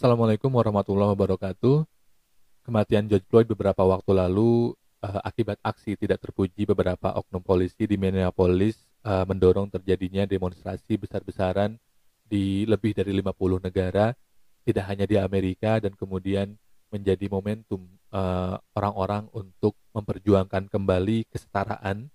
Assalamualaikum warahmatullahi wabarakatuh. Kematian George Floyd beberapa waktu lalu uh, akibat aksi tidak terpuji beberapa oknum polisi di Minneapolis uh, mendorong terjadinya demonstrasi besar-besaran di lebih dari 50 negara, tidak hanya di Amerika dan kemudian menjadi momentum eh, orang-orang untuk memperjuangkan kembali kesetaraan,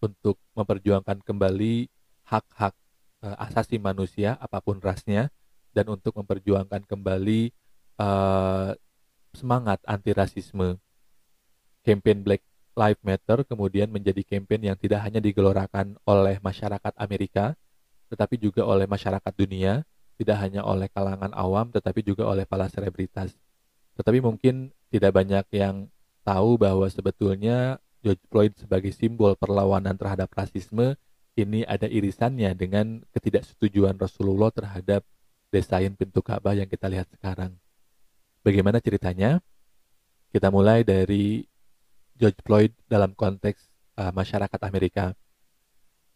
untuk memperjuangkan kembali hak-hak uh, asasi manusia apa pun rasnya dan untuk memperjuangkan kembali uh, semangat anti rasisme. Campaign Black Lives Matter kemudian menjadi campaign yang tidak hanya digelorakan oleh masyarakat Amerika, tetapi juga oleh masyarakat dunia, tidak hanya oleh kalangan awam, tetapi juga oleh para selebritas. Tetapi mungkin tidak banyak yang tahu bahwa sebetulnya George Floyd sebagai simbol perlawanan terhadap rasisme ini ada irisannya dengan ketidaksetujuan Rasulullah terhadap desain pintu Ka'bah yang kita lihat sekarang. Bagaimana ceritanya? Kita mulai dari George Floyd dalam konteks uh, masyarakat Amerika.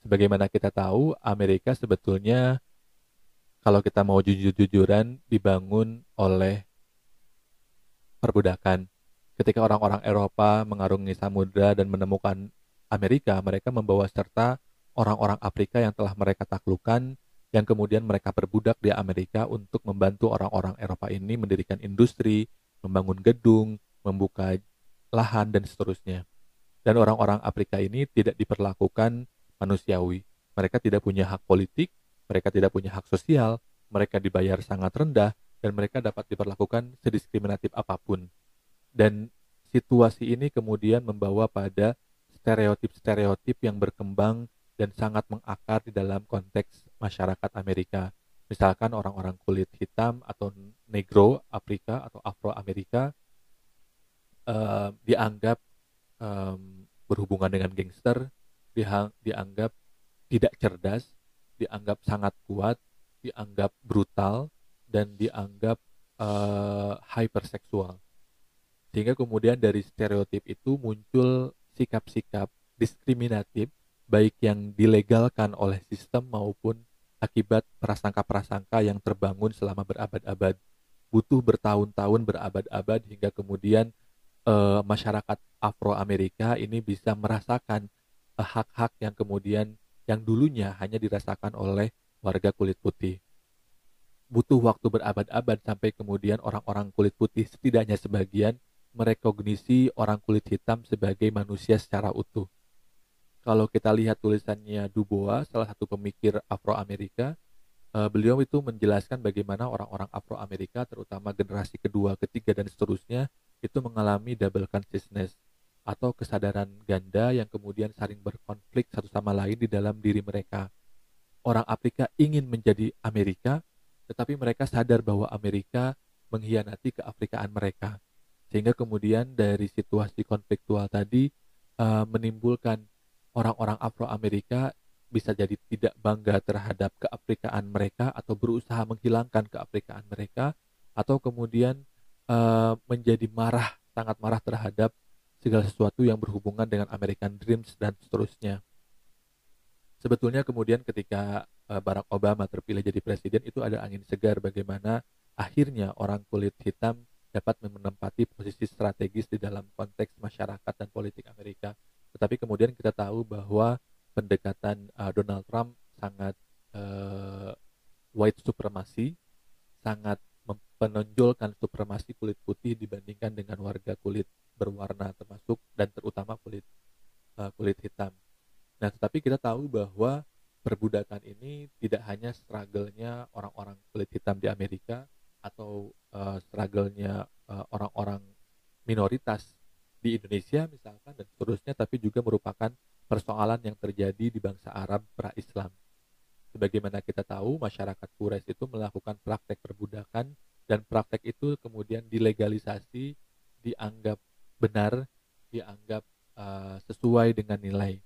Sebagaimana kita tahu, Amerika sebetulnya kalau kita mau jujur-jujuran dibangun oleh perbudakan. Ketika orang-orang Eropa mengarungi samudra dan menemukan Amerika, mereka membawa serta orang-orang Afrika yang telah mereka taklukkan yang kemudian mereka berbudak di Amerika untuk membantu orang-orang Eropa ini mendirikan industri, membangun gedung, membuka lahan, dan seterusnya. Dan orang-orang Afrika ini tidak diperlakukan manusiawi. Mereka tidak punya hak politik, mereka tidak punya hak sosial, mereka dibayar sangat rendah, dan mereka dapat diperlakukan sediskriminatif apa pun. Dan situasi ini kemudian membawa pada stereotip-stereotip yang berkembang dan sangat mengakar di dalam konteks masyarakat Amerika. Misalkan orang-orang kulit hitam atau negro Afrika atau Afro Amerika uh, dianggap um, berhubungan dengan gangster, dianggap tidak cerdas, dianggap sangat kuat, dianggap brutal, dan dianggap uh, hyperseksual. Sehingga kemudian dari stereotip itu muncul sikap-sikap diskriminatif baik yang dilegalkan oleh sistem maupun akibat prasangka-prasangka yang terbangun selama berabad-abad. Butuh bertahun-tahun berabad-abad hingga kemudian uh, masyarakat Afro-Amerika ini bisa merasakan eh, hak-hak yang kemudian yang dulunya hanya dirasakan oleh warga kulit putih. Butuh waktu berabad-abad sampai kemudian orang-orang kulit putih setidaknya sebagian merekognisi orang kulit hitam sebagai manusia secara utuh kalau kita lihat tulisannya Dubois, salah satu pemikir Afro-Amerika, uh, beliau itu menjelaskan bagaimana orang-orang Afro-Amerika, terutama generasi kedua, ketiga, dan seterusnya, itu mengalami double consciousness atau kesadaran ganda yang kemudian saling berkonflik satu sama lain di dalam diri mereka. Orang Afrika ingin menjadi Amerika, tetapi mereka sadar bahwa Amerika mengkhianati keafrikaan mereka. Sehingga kemudian dari situasi konfliktual tadi uh, menimbulkan orang-orang Afro-Amerika bisa jadi tidak bangga terhadap keafrikaan mereka atau berusaha menghilangkan keafrikaan mereka atau kemudian uh, menjadi marah sangat marah terhadap segala sesuatu yang berhubungan dengan American Dreams dan seterusnya. Sebetulnya kemudian ketika uh, Barack Obama terpilih jadi presiden itu ada angin segar bagaimana akhirnya orang kulit hitam dapat menempati posisi strategis di dalam konteks masyarakat dan politik Amerika tetapi kemudian kita tahu bahwa pendekatan uh, Donald Trump sangat uh, white supremacy, sangat menonjolkan supremasi kulit putih dibandingkan dengan warga kulit berwarna termasuk dan terutama kulit uh, kulit hitam. Nah, tetapi kita tahu bahwa perbudakan ini tidak hanya struggle-nya orang-orang kulit hitam di Amerika atau uh, struggle-nya uh, orang-orang minoritas di Indonesia misalkan dan seterusnya tapi juga merupakan persoalan yang terjadi di bangsa Arab pra-Islam. Sebagaimana kita tahu, masyarakat Quraisy itu melakukan praktek perbudakan dan praktek itu kemudian dilegalisasi, dianggap benar, dianggap uh, sesuai dengan nilai.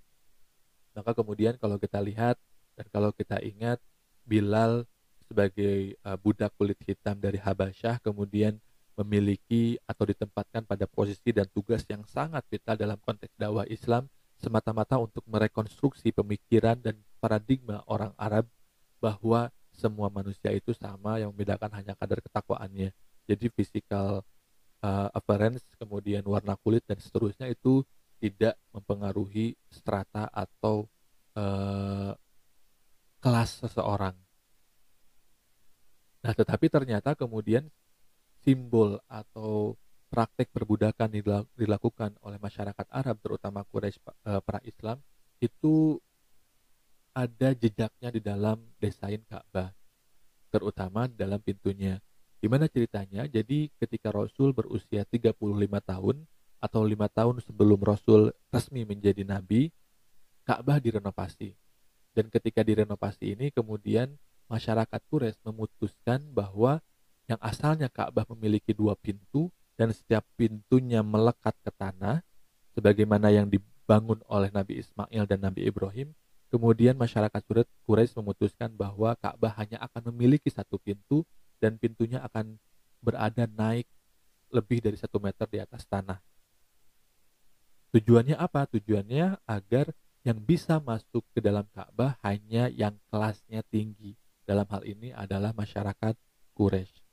Maka kemudian kalau kita lihat dan kalau kita ingat Bilal sebagai uh, budak kulit hitam dari Habasyah kemudian memiliki atau ditempatkan pada posisi dan tugas yang sangat vital dalam konteks dakwah Islam semata-mata untuk merekonstruksi pemikiran dan paradigma orang Arab bahwa semua manusia itu sama yang membedakan hanya kadar ketakwaannya. Jadi physical uh, appearance, kemudian warna kulit dan seterusnya itu tidak mempengaruhi strata atau uh, kelas seseorang. Nah, tetapi ternyata kemudian simbol atau praktek perbudakan dilakukan oleh masyarakat Arab terutama Quraisy uh, pra Islam itu ada jejaknya di dalam desain Ka'bah, terutama dalam pintunya. Gimana ceritanya? Jadi ketika Rasul berusia 35 tahun atau lima tahun sebelum Rasul resmi menjadi nabi, Ka'bah direnovasi. Dan ketika direnovasi ini kemudian masyarakat Quraisy memutuskan bahwa yang asalnya Ka'bah memiliki dua pintu dan setiap pintunya melekat ke tanah sebagaimana yang dibangun oleh Nabi Ismail dan Nabi Ibrahim Kemudian masyarakat Quraisy memutuskan bahwa Ka'bah hanya akan memiliki satu pintu dan pintunya akan berada naik lebih dari satu meter di atas tanah. Tujuannya apa? Tujuannya agar yang bisa masuk ke dalam Ka'bah hanya yang kelasnya tinggi. Dalam hal ini adalah masyarakat Quraisy.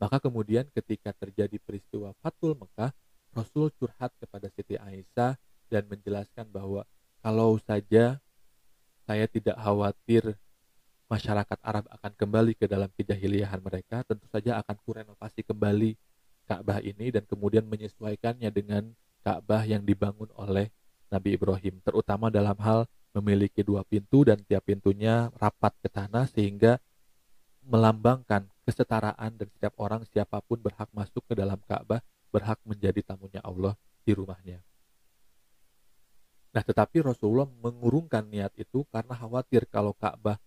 Maka kemudian ketika terjadi peristiwa Fatul Mekah, Rasul curhat kepada Siti Aisyah dan menjelaskan bahwa kalau saja saya tidak khawatir masyarakat Arab akan kembali ke dalam kejahiliahan mereka, tentu saja akan kurenovasi kembali Ka'bah ini dan kemudian menyesuaikannya dengan Ka'bah yang dibangun oleh Nabi Ibrahim, terutama dalam hal memiliki dua pintu dan tiap pintunya rapat ke tanah sehingga melambangkan kesetaraan dan setiap orang siapa pun berhak masuk ke dalam Ka'bah, berhak menjadi tamunya Allah di rumahnya. Nah, tetapi Rasulullah mengurungkan niat itu karena khawatir kalau Ka'bah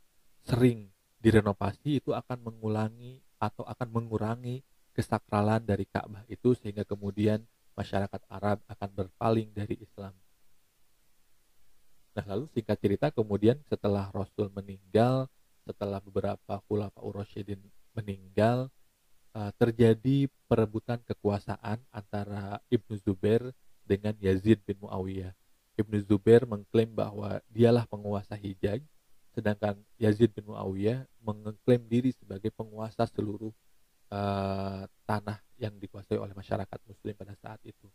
sering direnovasi itu akan mengulangi atau akan mengurangi kesakralan dari Ka'bah itu sehingga kemudian masyarakat Arab akan berpaling dari Islam. Nah, lalu singkat cerita kemudian setelah Rasul meninggal, setelah beberapa khulafa Rasyidin meninggal, eh, terjadi perebutan kekuasaan antara Ibnu Zubair dengan Yazid bin Muawiyah Ibnu Zubair mengklaim bahwa dialah penguasa Hijaz, sedangkan Yazid bin Muawiyah mengklaim diri sebagai penguasa seluruh uh, tanah yang dikuasai oleh masyarakat Muslim pada saat itu.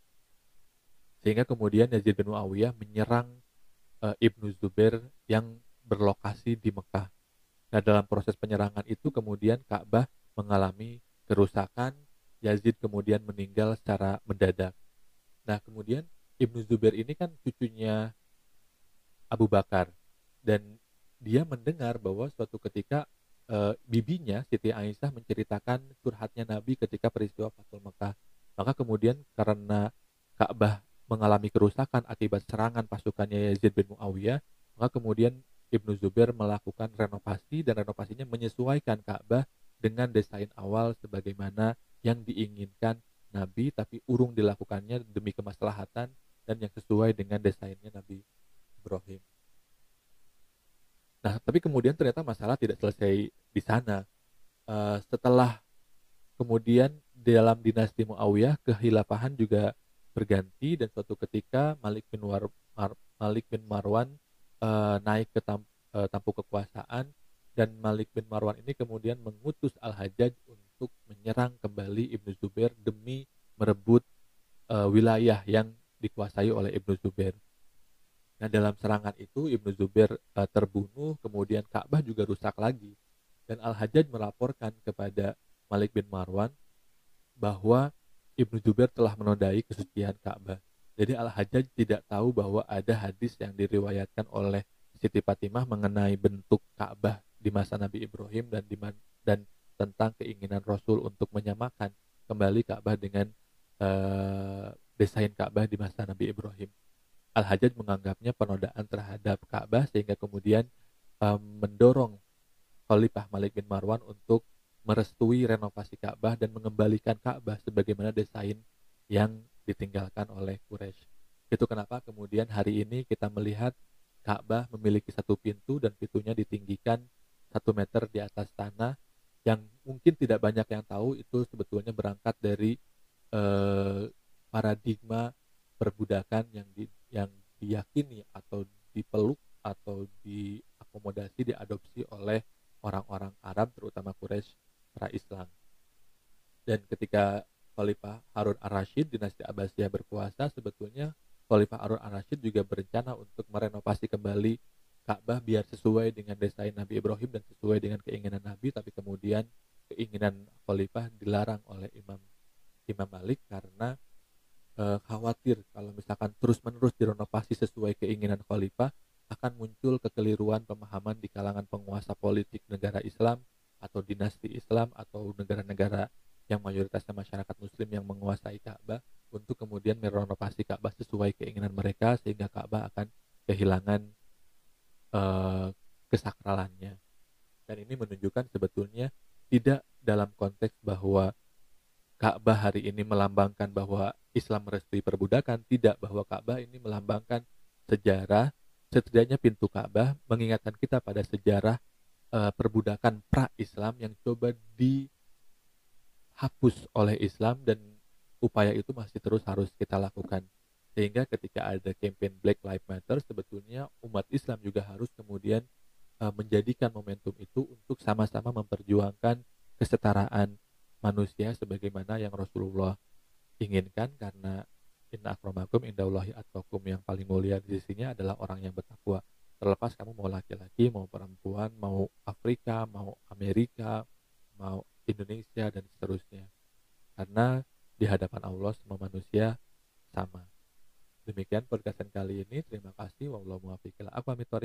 Sehingga kemudian Yazid bin Muawiyah menyerang uh, Ibnu Zubair yang berlokasi di Mekah. Nah, dalam proses penyerangan itu kemudian Ka'bah mengalami kerusakan, Yazid kemudian meninggal secara mendadak. Nah, kemudian Ibnu Zubair ini kan cucunya Abu Bakar dan dia mendengar bahwa suatu ketika e, bibinya Siti Aisyah menceritakan curhatnya Nabi ketika peristiwa Fatul Mekah. Maka kemudian karena Ka'bah mengalami kerusakan akibat serangan pasukannya Yazid bin Muawiyah, maka kemudian Ibnu Zubair melakukan renovasi dan renovasinya menyesuaikan Ka'bah dengan desain awal sebagaimana yang diinginkan Nabi tapi urung dilakukannya demi kemaslahatan dan yang sesuai dengan desainnya Nabi Ibrahim. Nah, tapi kemudian ternyata masalah tidak selesai di sana. Uh, setelah kemudian dalam dinasti Muawiyah kehilafahan juga berganti dan suatu ketika Malik bin War, Mar, Malik bin Marwan uh, naik ke tam, uh, tampuk kekuasaan dan Malik bin Marwan ini kemudian mengutus Al-Hajjaj untuk menyerang kembali Ibnu Zubair demi merebut uh, wilayah yang dikuasai oleh Ibnu Zubair. Nah dalam serangan itu Ibnu Zubair uh, terbunuh, kemudian Ka'bah juga rusak lagi. Dan Al-Hajjaj melaporkan kepada Malik bin Marwan bahwa Ibnu Zubair telah menodai kesucian Ka'bah. Jadi Al-Hajjaj tidak tahu bahwa ada hadis yang diriwayatkan oleh Siti Fatimah mengenai bentuk Ka'bah di masa Nabi Ibrahim dan di dan tentang keinginan Rasul untuk menyamakan kembali Ka'bah dengan uh, desain Ka'bah di masa Nabi Ibrahim. Al-Hajjaj menganggapnya penodaan terhadap Ka'bah sehingga kemudian um, mendorong Khalifah Malik bin Marwan untuk merestui renovasi Ka'bah dan mengembalikan Ka'bah sebagaimana desain yang ditinggalkan oleh Quraisy. Itu kenapa kemudian hari ini kita melihat Ka'bah memiliki satu pintu dan pintunya ditinggikan satu meter di atas tanah yang mungkin tidak banyak yang tahu itu sebetulnya berangkat dari eh, paradigma perbudakan yang di, yang diyakini atau dipeluk atau diakomodasi diadopsi oleh orang-orang Arab terutama Quraisy pra-Islam. Dan ketika Khalifah Harun ar-Rasyid dinasti Abbasiyah berkuasa, sebetulnya Khalifah Harun ar-Rasyid juga berencana untuk merenovasi kembali Ka'bah biar sesuai dengan desain Nabi Ibrahim dan sesuai dengan keinginan Nabi, tapi kemudian keinginan Khalifah dilarang oleh Imam Imam Malik karena e, khawatir kalau misalkan terus-menerus direnovasi sesuai keinginan Khalifah akan muncul kekeliruan pemahaman di kalangan penguasa politik negara Islam atau dinasti Islam atau negara-negara yang mayoritasnya masyarakat muslim yang menguasai Ka'bah untuk kemudian merenovasi Ka'bah sesuai keinginan mereka sehingga Ka'bah akan kehilangan uh, kesakralannya. Dan ini menunjukkan sebetulnya tidak dalam konteks bahwa Ka'bah hari ini melambangkan bahwa Islam merestui perbudakan, tidak bahwa Ka'bah ini melambangkan sejarah, setidaknya pintu Ka'bah mengingatkan kita pada sejarah uh, perbudakan pra-Islam yang coba dihapus oleh Islam dan upaya itu masih terus harus kita lakukan. Sehingga ketika ada campaign Black Lives Matter, sebetulnya umat Islam juga harus kemudian uh, menjadikan momentum itu untuk sama-sama memperjuangkan kesetaraan manusia sebagaimana yang Rasulullah inginkan. Karena inna akramakum indallahi atqakum yang paling mulia di sini adalah orang yang bertakwa. Terlepas kamu mau laki-laki mau perempuan mau Afrika mau Amerika mau Indonesia dan seterusnya. Karena di hadapan Allah semua manusia sama. Demikian perkataan kali ini. Terima kasih.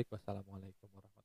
Wassalamualaikum warahmatullahi